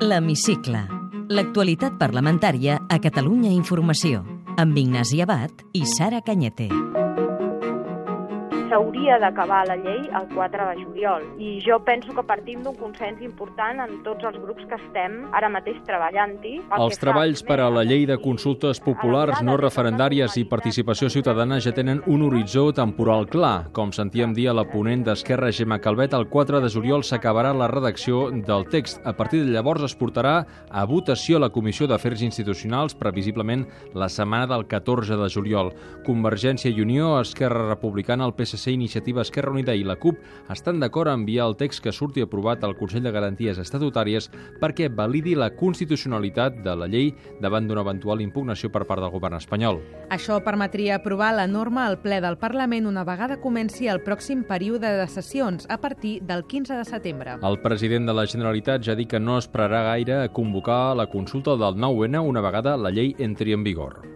L'Hemicicle. L'actualitat parlamentària a Catalunya Informació. Amb Ignasi Abad i Sara Canyete s'hauria d'acabar la llei el 4 de juliol. I jo penso que partim d'un consens important en tots els grups que estem ara mateix treballant-hi. Els treballs per a la llei de consultes populars no referendàries i participació ciutadana ja tenen un horitzó temporal clar. Com sentíem dir a la ponent d'Esquerra Gemma Calvet, el 4 de juliol s'acabarà la redacció del text. A partir de llavors es portarà a votació a la Comissió d'Afers Institucionals, previsiblement la setmana del 14 de juliol. Convergència i Unió, Esquerra Republicana, el PSC PSC, Iniciativa Esquerra Unida i la CUP estan d'acord a enviar el text que surti aprovat al Consell de Garanties Estatutàries perquè validi la constitucionalitat de la llei davant d'una eventual impugnació per part del govern espanyol. Això permetria aprovar la norma al ple del Parlament una vegada comenci el pròxim període de sessions a partir del 15 de setembre. El president de la Generalitat ja ha dit que no esperarà gaire a convocar la consulta del 9-N una vegada la llei entri en vigor.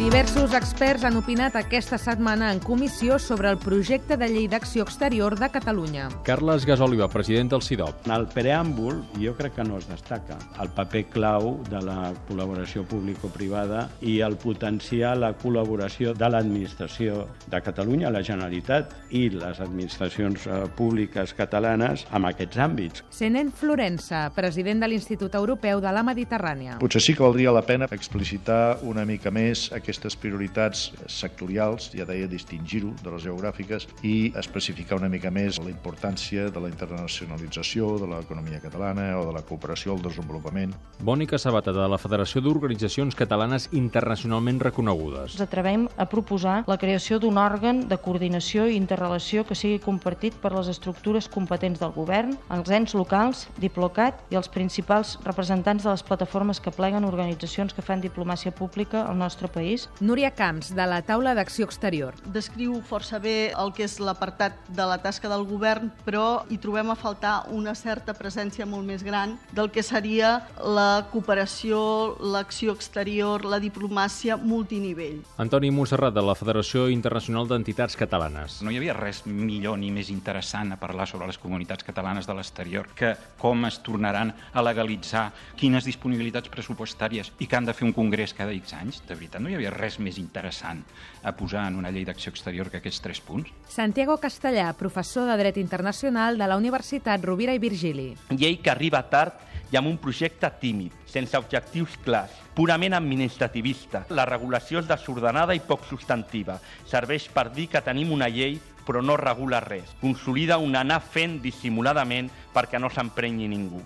Diversos experts han opinat aquesta setmana en comissió sobre el projecte de llei d'acció exterior de Catalunya. Carles Gasòliva, president del CIDOP. En el preàmbul, jo crec que no es destaca el paper clau de la col·laboració público-privada i el potenciar la col·laboració de l'administració de Catalunya, la Generalitat i les administracions eh, públiques catalanes en aquests àmbits. Senent Florença, president de l'Institut Europeu de la Mediterrània. Potser sí que valdria la pena explicitar una mica més aquest aquestes prioritats sectorials, ja deia, distingir-ho de les geogràfiques i especificar una mica més la importància de la internacionalització de l'economia catalana o de la cooperació al desenvolupament. Bònica Sabata, de la Federació d'Organitzacions Catalanes Internacionalment Reconegudes. Ens atrevem a proposar la creació d'un òrgan de coordinació i interrelació que sigui compartit per les estructures competents del govern, els ens locals, Diplocat i els principals representants de les plataformes que pleguen organitzacions que fan diplomàcia pública al nostre país país. Núria Camps, de la Taula d'Acció Exterior. Descriu força bé el que és l'apartat de la tasca del govern, però hi trobem a faltar una certa presència molt més gran del que seria la cooperació, l'acció exterior, la diplomàcia multinivell. Antoni Montserrat, de la Federació Internacional d'Entitats Catalanes. No hi havia res millor ni més interessant a parlar sobre les comunitats catalanes de l'exterior que com es tornaran a legalitzar, quines disponibilitats pressupostàries i que han de fer un congrés cada X anys. De veritat, no hi havia res més interessant a posar en una llei d'acció exterior que aquests tres punts. Santiago Castellà, professor de Dret Internacional de la Universitat Rovira i Virgili. Llei que arriba tard i amb un projecte tímid, sense objectius clars, purament administrativista. La regulació és desordenada i poc substantiva. Serveix per dir que tenim una llei però no regula res. Consolida un anar fent dissimuladament perquè no s'emprenyi ningú.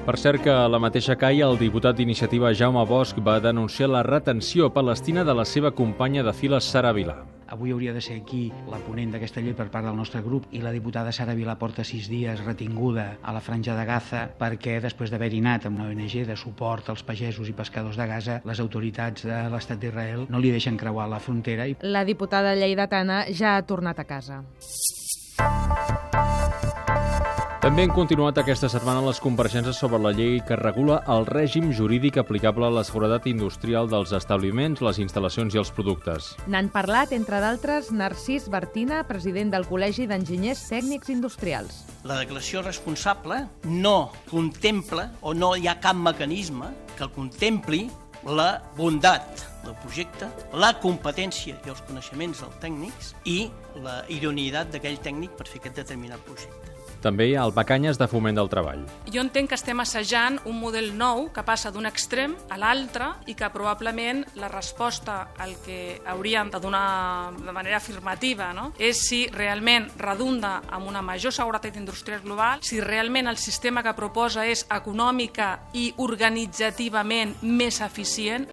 Per cert que a la mateixa caia el diputat d'iniciativa Jaume Bosch va denunciar la retenció palestina de la seva companya de files Sara Vilà. Avui hauria de ser aquí la ponent d'aquesta llei per part del nostre grup i la diputada Sara Vilà porta sis dies retinguda a la franja de Gaza perquè després d'haver-hi anat amb una ONG de suport als pagesos i pescadors de Gaza, les autoritats de l'estat d'Israel no li deixen creuar la frontera. La diputada lleidatana ja ha tornat a casa. També han continuat aquesta setmana les compareixences sobre la llei que regula el règim jurídic aplicable a la seguretat industrial dels establiments, les instal·lacions i els productes. N'han parlat, entre d'altres, Narcís Bertina, president del Col·legi d'Enginyers Tècnics Industrials. La declaració responsable no contempla o no hi ha cap mecanisme que el contempli la bondat del projecte, la competència i els coneixements dels tècnics i la idoneïtat d'aquell tècnic per fer aquest determinat projecte. També hi ha el Bacanyes de Foment del Treball. Jo entenc que estem assajant un model nou que passa d'un extrem a l'altre i que probablement la resposta al que hauríem de donar de manera afirmativa no? és si realment redunda amb una major seguretat industrial global, si realment el sistema que proposa és econòmica i organitzativament més eficient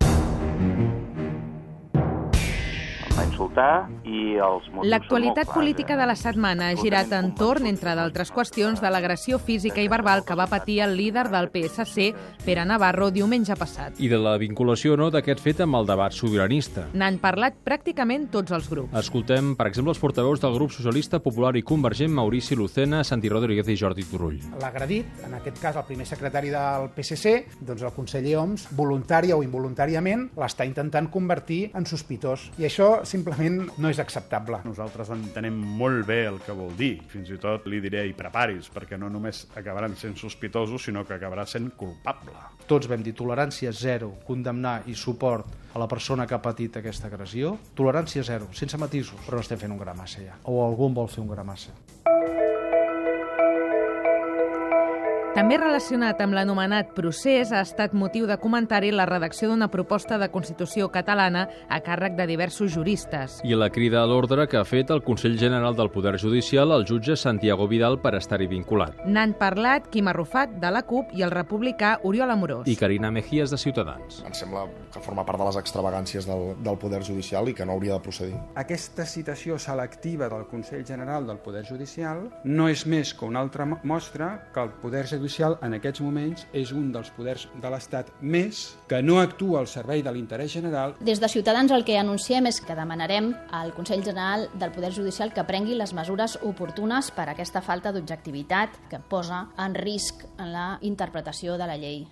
insultar i els motius L'actualitat política de la setmana ha girat entorn, entre d'altres qüestions, de l'agressió física i verbal que va patir el líder del PSC, Pere Navarro, diumenge passat. I de la vinculació no d'aquest fet amb el debat sobiranista. N'han parlat pràcticament tots els grups. Escoltem, per exemple, els portaveus del grup socialista popular i convergent Maurici Lucena, Santi Rodríguez i Jordi Turull. L'agredit, en aquest cas el primer secretari del PSC, doncs el conseller Oms, voluntària o involuntàriament, l'està intentant convertir en sospitós. I això simplement simplement no és acceptable. Nosaltres entenem molt bé el que vol dir. Fins i tot li diré i preparis, perquè no només acabaran sent sospitosos, sinó que acabarà sent culpable. Tots vam dir tolerància zero, condemnar i suport a la persona que ha patit aquesta agressió. Tolerància zero, sense matisos, però no estem fent un gra massa ja. O algú vol fer un gra massa. També relacionat amb l'anomenat procés ha estat motiu de comentari la redacció d'una proposta de Constitució catalana a càrrec de diversos juristes. I la crida a l'ordre que ha fet el Consell General del Poder Judicial al jutge Santiago Vidal per estar-hi vinculat. N'han parlat Quim Arrufat, de la CUP, i el republicà Oriol Amorós. I Carina Mejías, de Ciutadans. Em sembla que forma part de les extravagàncies del, del Poder Judicial i que no hauria de procedir. Aquesta citació selectiva del Consell General del Poder Judicial no és més que una altra mostra que el Poder Judicial judicial en aquests moments és un dels poders de l'Estat més que no actua al servei de l'interès general. Des de Ciutadans el que anunciem és que demanarem al Consell General del Poder Judicial que prengui les mesures oportunes per a aquesta falta d'objectivitat que posa en risc en la interpretació de la llei.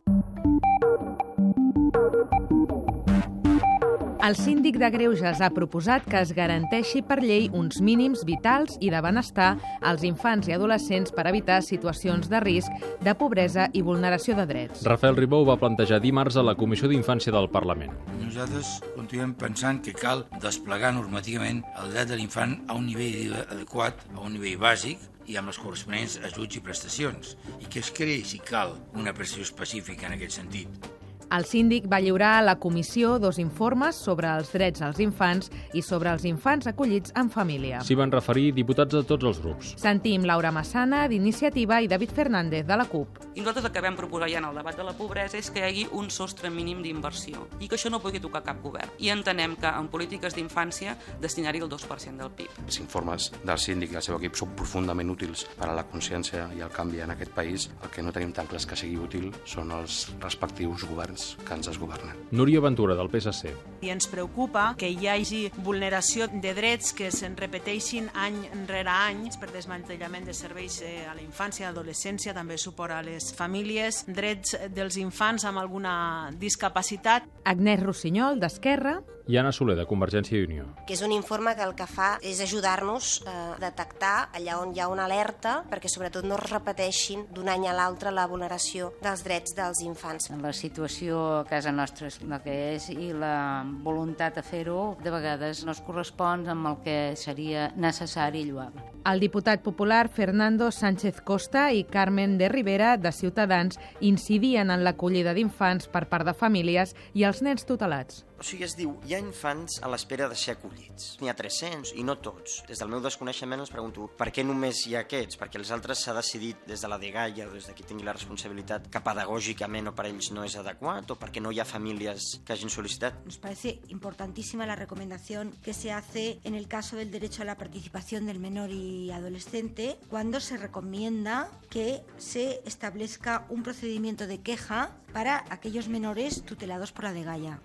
El síndic de Greuges ha proposat que es garanteixi per llei uns mínims vitals i de benestar als infants i adolescents per evitar situacions de risc, de pobresa i vulneració de drets. Rafael Ribó va plantejar dimarts a la Comissió d'Infància del Parlament. Nosaltres continuem pensant que cal desplegar normativament el dret de l'infant a un nivell adequat, a un nivell bàsic, i amb les corresponents ajuts i prestacions, i que es creï, si cal, una pressió específica en aquest sentit. El síndic va lliurar a la comissió dos informes sobre els drets als infants i sobre els infants acollits en família. S'hi van referir diputats de tots els grups. Sentim Laura Massana, d'Iniciativa, i David Fernández, de la CUP. I nosaltres el que vam proposar ja en el debat de la pobresa és que hi hagi un sostre mínim d'inversió i que això no pugui tocar cap govern. I entenem que en polítiques d'infància destinar-hi el 2% del PIB. Els informes del síndic i el seu equip són profundament útils per a la consciència i el canvi en aquest país. El que no tenim tan clar que sigui útil són els respectius governs governs que ens governen. Núria Ventura, del PSC. I ens preocupa que hi hagi vulneració de drets que se'n repeteixin any rere any per desmantellament de serveis eh, a la infància, a l'adolescència, també suport a les famílies, drets dels infants amb alguna discapacitat. Agnès Rossinyol, d'Esquerra. I Anna Soler, de Convergència i Unió. Que és un informe que el que fa és ajudar-nos a detectar allà on hi ha una alerta perquè sobretot no es repeteixin d'un any a l'altre la vulneració dels drets dels infants. La situació a casa nostra és la que és i la voluntat de fer-ho de vegades no es correspon amb el que seria necessari i lloable. El diputat popular Fernando Sánchez Costa i Carmen de Rivera, de Ciutadans, incidien en l'acollida d'infants per part de famílies i els nens tutelats. O sigui, es diu, hi ha infants a l'espera de ser acollits. N'hi ha 300 i no tots. Des del meu desconeixement ens pregunto per què només hi ha aquests? Perquè els altres s'ha decidit des de la DGAIA o des de qui tingui la responsabilitat que pedagògicament o per ells no és adequat o perquè no hi ha famílies que hagin sol·licitat. Nos parece importantísima la recomendación que se hace en el caso del derecho a la participación del menor y adolescente cuando se recomienda que se establezca un procedimiento de queja para aquellos menores tutelados por la DGAIA.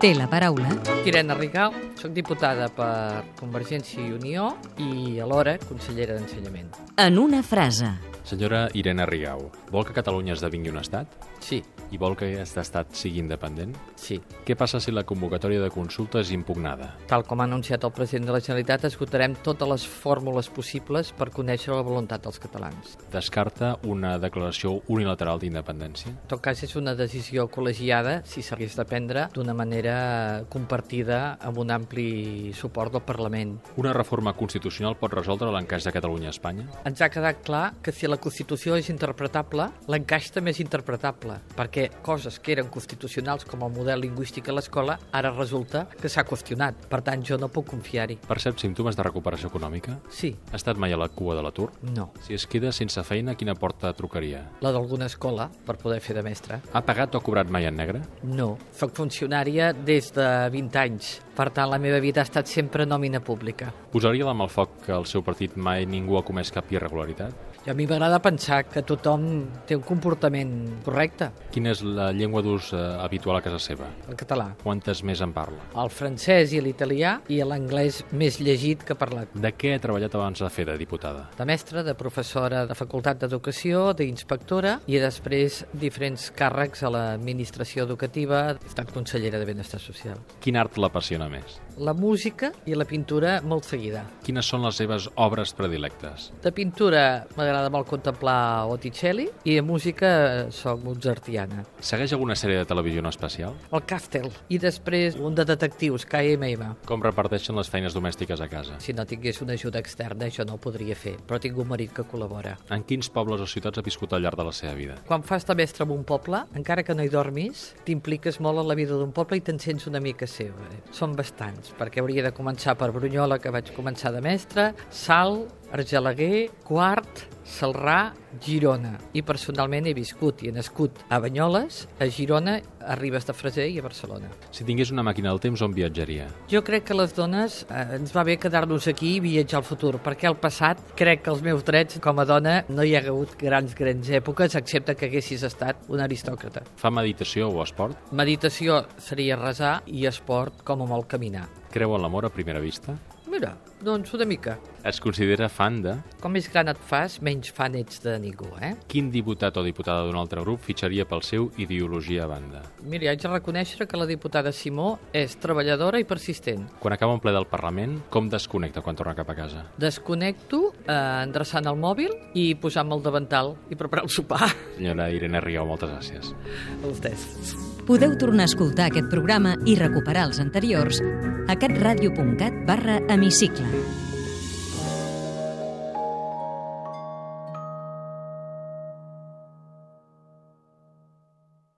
Té la paraula. Irene Rigau, soc diputada per Convergència i Unió i alhora consellera d'Ensenyament. En una frase. Senyora Irene Rigau, vol que Catalunya esdevingui un estat? Sí. I vol que aquest estat sigui independent? Sí. Què passa si la convocatòria de consulta és impugnada? Tal com ha anunciat el president de la Generalitat, esgotarem totes les fórmules possibles per conèixer la voluntat dels catalans. Descarta una declaració unilateral d'independència? En tot cas, és una decisió col·legiada si s'hagués de prendre d'una manera compartida amb un ampli suport del Parlament. Una reforma constitucional pot resoldre l'encaix de Catalunya a Espanya? Ens ha quedat clar que si la Constitució és interpretable, l'encaix també és interpretable, perquè coses que eren constitucionals com el model lingüístic a l'escola ara resulta que s'ha qüestionat. Per tant, jo no puc confiar-hi. Percep símptomes de recuperació econòmica? Sí. Ha estat mai a la cua de l'atur? No. Si es queda sense feina, quina porta trucaria? La d'alguna escola, per poder fer de mestre. Ha pagat o cobrat mai en negre? No. Soc funcionària des de 20 anys Per tant, la meva vida ha estat sempre nòmina pública. Posaria la mà al foc que al seu partit mai ningú ha comès cap irregularitat? I a mi m'agrada pensar que tothom té un comportament correcte. Quina és la llengua d'ús eh, habitual a casa seva? El català. Quantes més en parla? El francès i l'italià i l'anglès més llegit que parlat. De què ha treballat abans de fer de diputada? De mestra, de professora de Facultat d'Educació, d'inspectora i després diferents càrrecs a l'administració educativa. He estat consellera de Benestar Social. Quin art l'apassiona més? La música i la pintura molt seguida. Quines són les seves obres predilectes? De pintura m'agrada molt contemplar Botticelli i de música soc mozartiana. Segueix alguna sèrie de televisió en especial? El Castle i després un de detectius, KMM. Com reparteixen les feines domèstiques a casa? Si no tingués una ajuda externa això no ho podria fer, però tinc un marit que col·labora. En quins pobles o ciutats ha viscut al llarg de la seva vida? Quan fas de mestre en un poble, encara que no hi dormis, t'impliques molt en la vida d'un poble i te'n sents una mica seva. Són bastants, perquè hauria de començar per Brunyola, que vaig començar de mestre, Sal, Argelaguer, Quart, Salrà, Girona. I personalment he viscut i he nascut a Banyoles, a Girona, a Ribes de Freser i a Barcelona. Si tingués una màquina del temps, on viatjaria? Jo crec que les dones eh, ens va bé quedar-nos aquí i viatjar al futur, perquè al passat crec que els meus drets com a dona no hi ha hagut grans, grans èpoques, excepte que haguessis estat un aristòcrata. Fa meditació o esport? Meditació seria resar i esport com a molt caminar. Creu en l'amor a primera vista? Mira, doncs una mica. Es considera fan de... Com més gran et fas, menys fan ets de ningú, eh? Quin diputat o diputada d'un altre grup fitxaria pel seu ideologia a banda? Mira, haig de reconèixer que la diputada Simó és treballadora i persistent. Quan acaba un ple del Parlament, com desconnecta quan torna cap a casa? Desconnecto eh, endreçant el mòbil i posant-me el davantal i preparar el sopar. Senyora Irene Riau, moltes gràcies. A vostès. Podeu tornar a escoltar aquest programa i recuperar els anteriors a catradio.cat barra hemicicle.